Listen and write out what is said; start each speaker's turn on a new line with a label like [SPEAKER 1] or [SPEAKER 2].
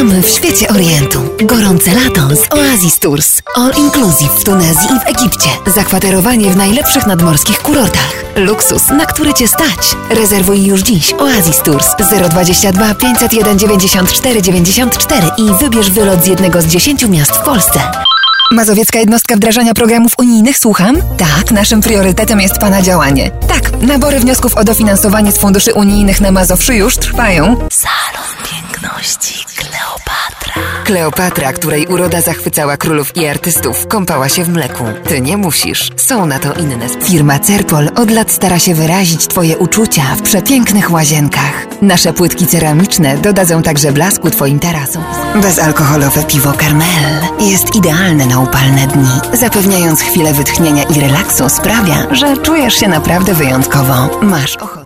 [SPEAKER 1] Witamy w świecie Orientu. Gorące lato z Oasis Tours. All inclusive w Tunezji i w Egipcie. Zakwaterowanie w najlepszych nadmorskich kurortach. Luksus, na który Cię stać. Rezerwuj już dziś Oasis Tours 022 501 94 94 i wybierz wylot z jednego z 10 miast w Polsce. Mazowiecka jednostka wdrażania programów unijnych, słucham? Tak, naszym priorytetem jest Pana działanie. Tak, nabory wniosków o dofinansowanie z funduszy unijnych na Mazowszu już trwają. Salon Piękności Kleopatra. Której uroda zachwycała królów i artystów, kąpała się w mleku. Ty nie musisz. Są na to inne. Firma Cerpol od lat stara się wyrazić Twoje uczucia w przepięknych łazienkach. Nasze płytki ceramiczne dodadzą także blasku Twoim tarasom. Bezalkoholowe piwo Carmel jest idealne na upalne dni. Zapewniając chwilę wytchnienia i relaksu sprawia, że czujesz się naprawdę wyjątkowo. Masz ochotę.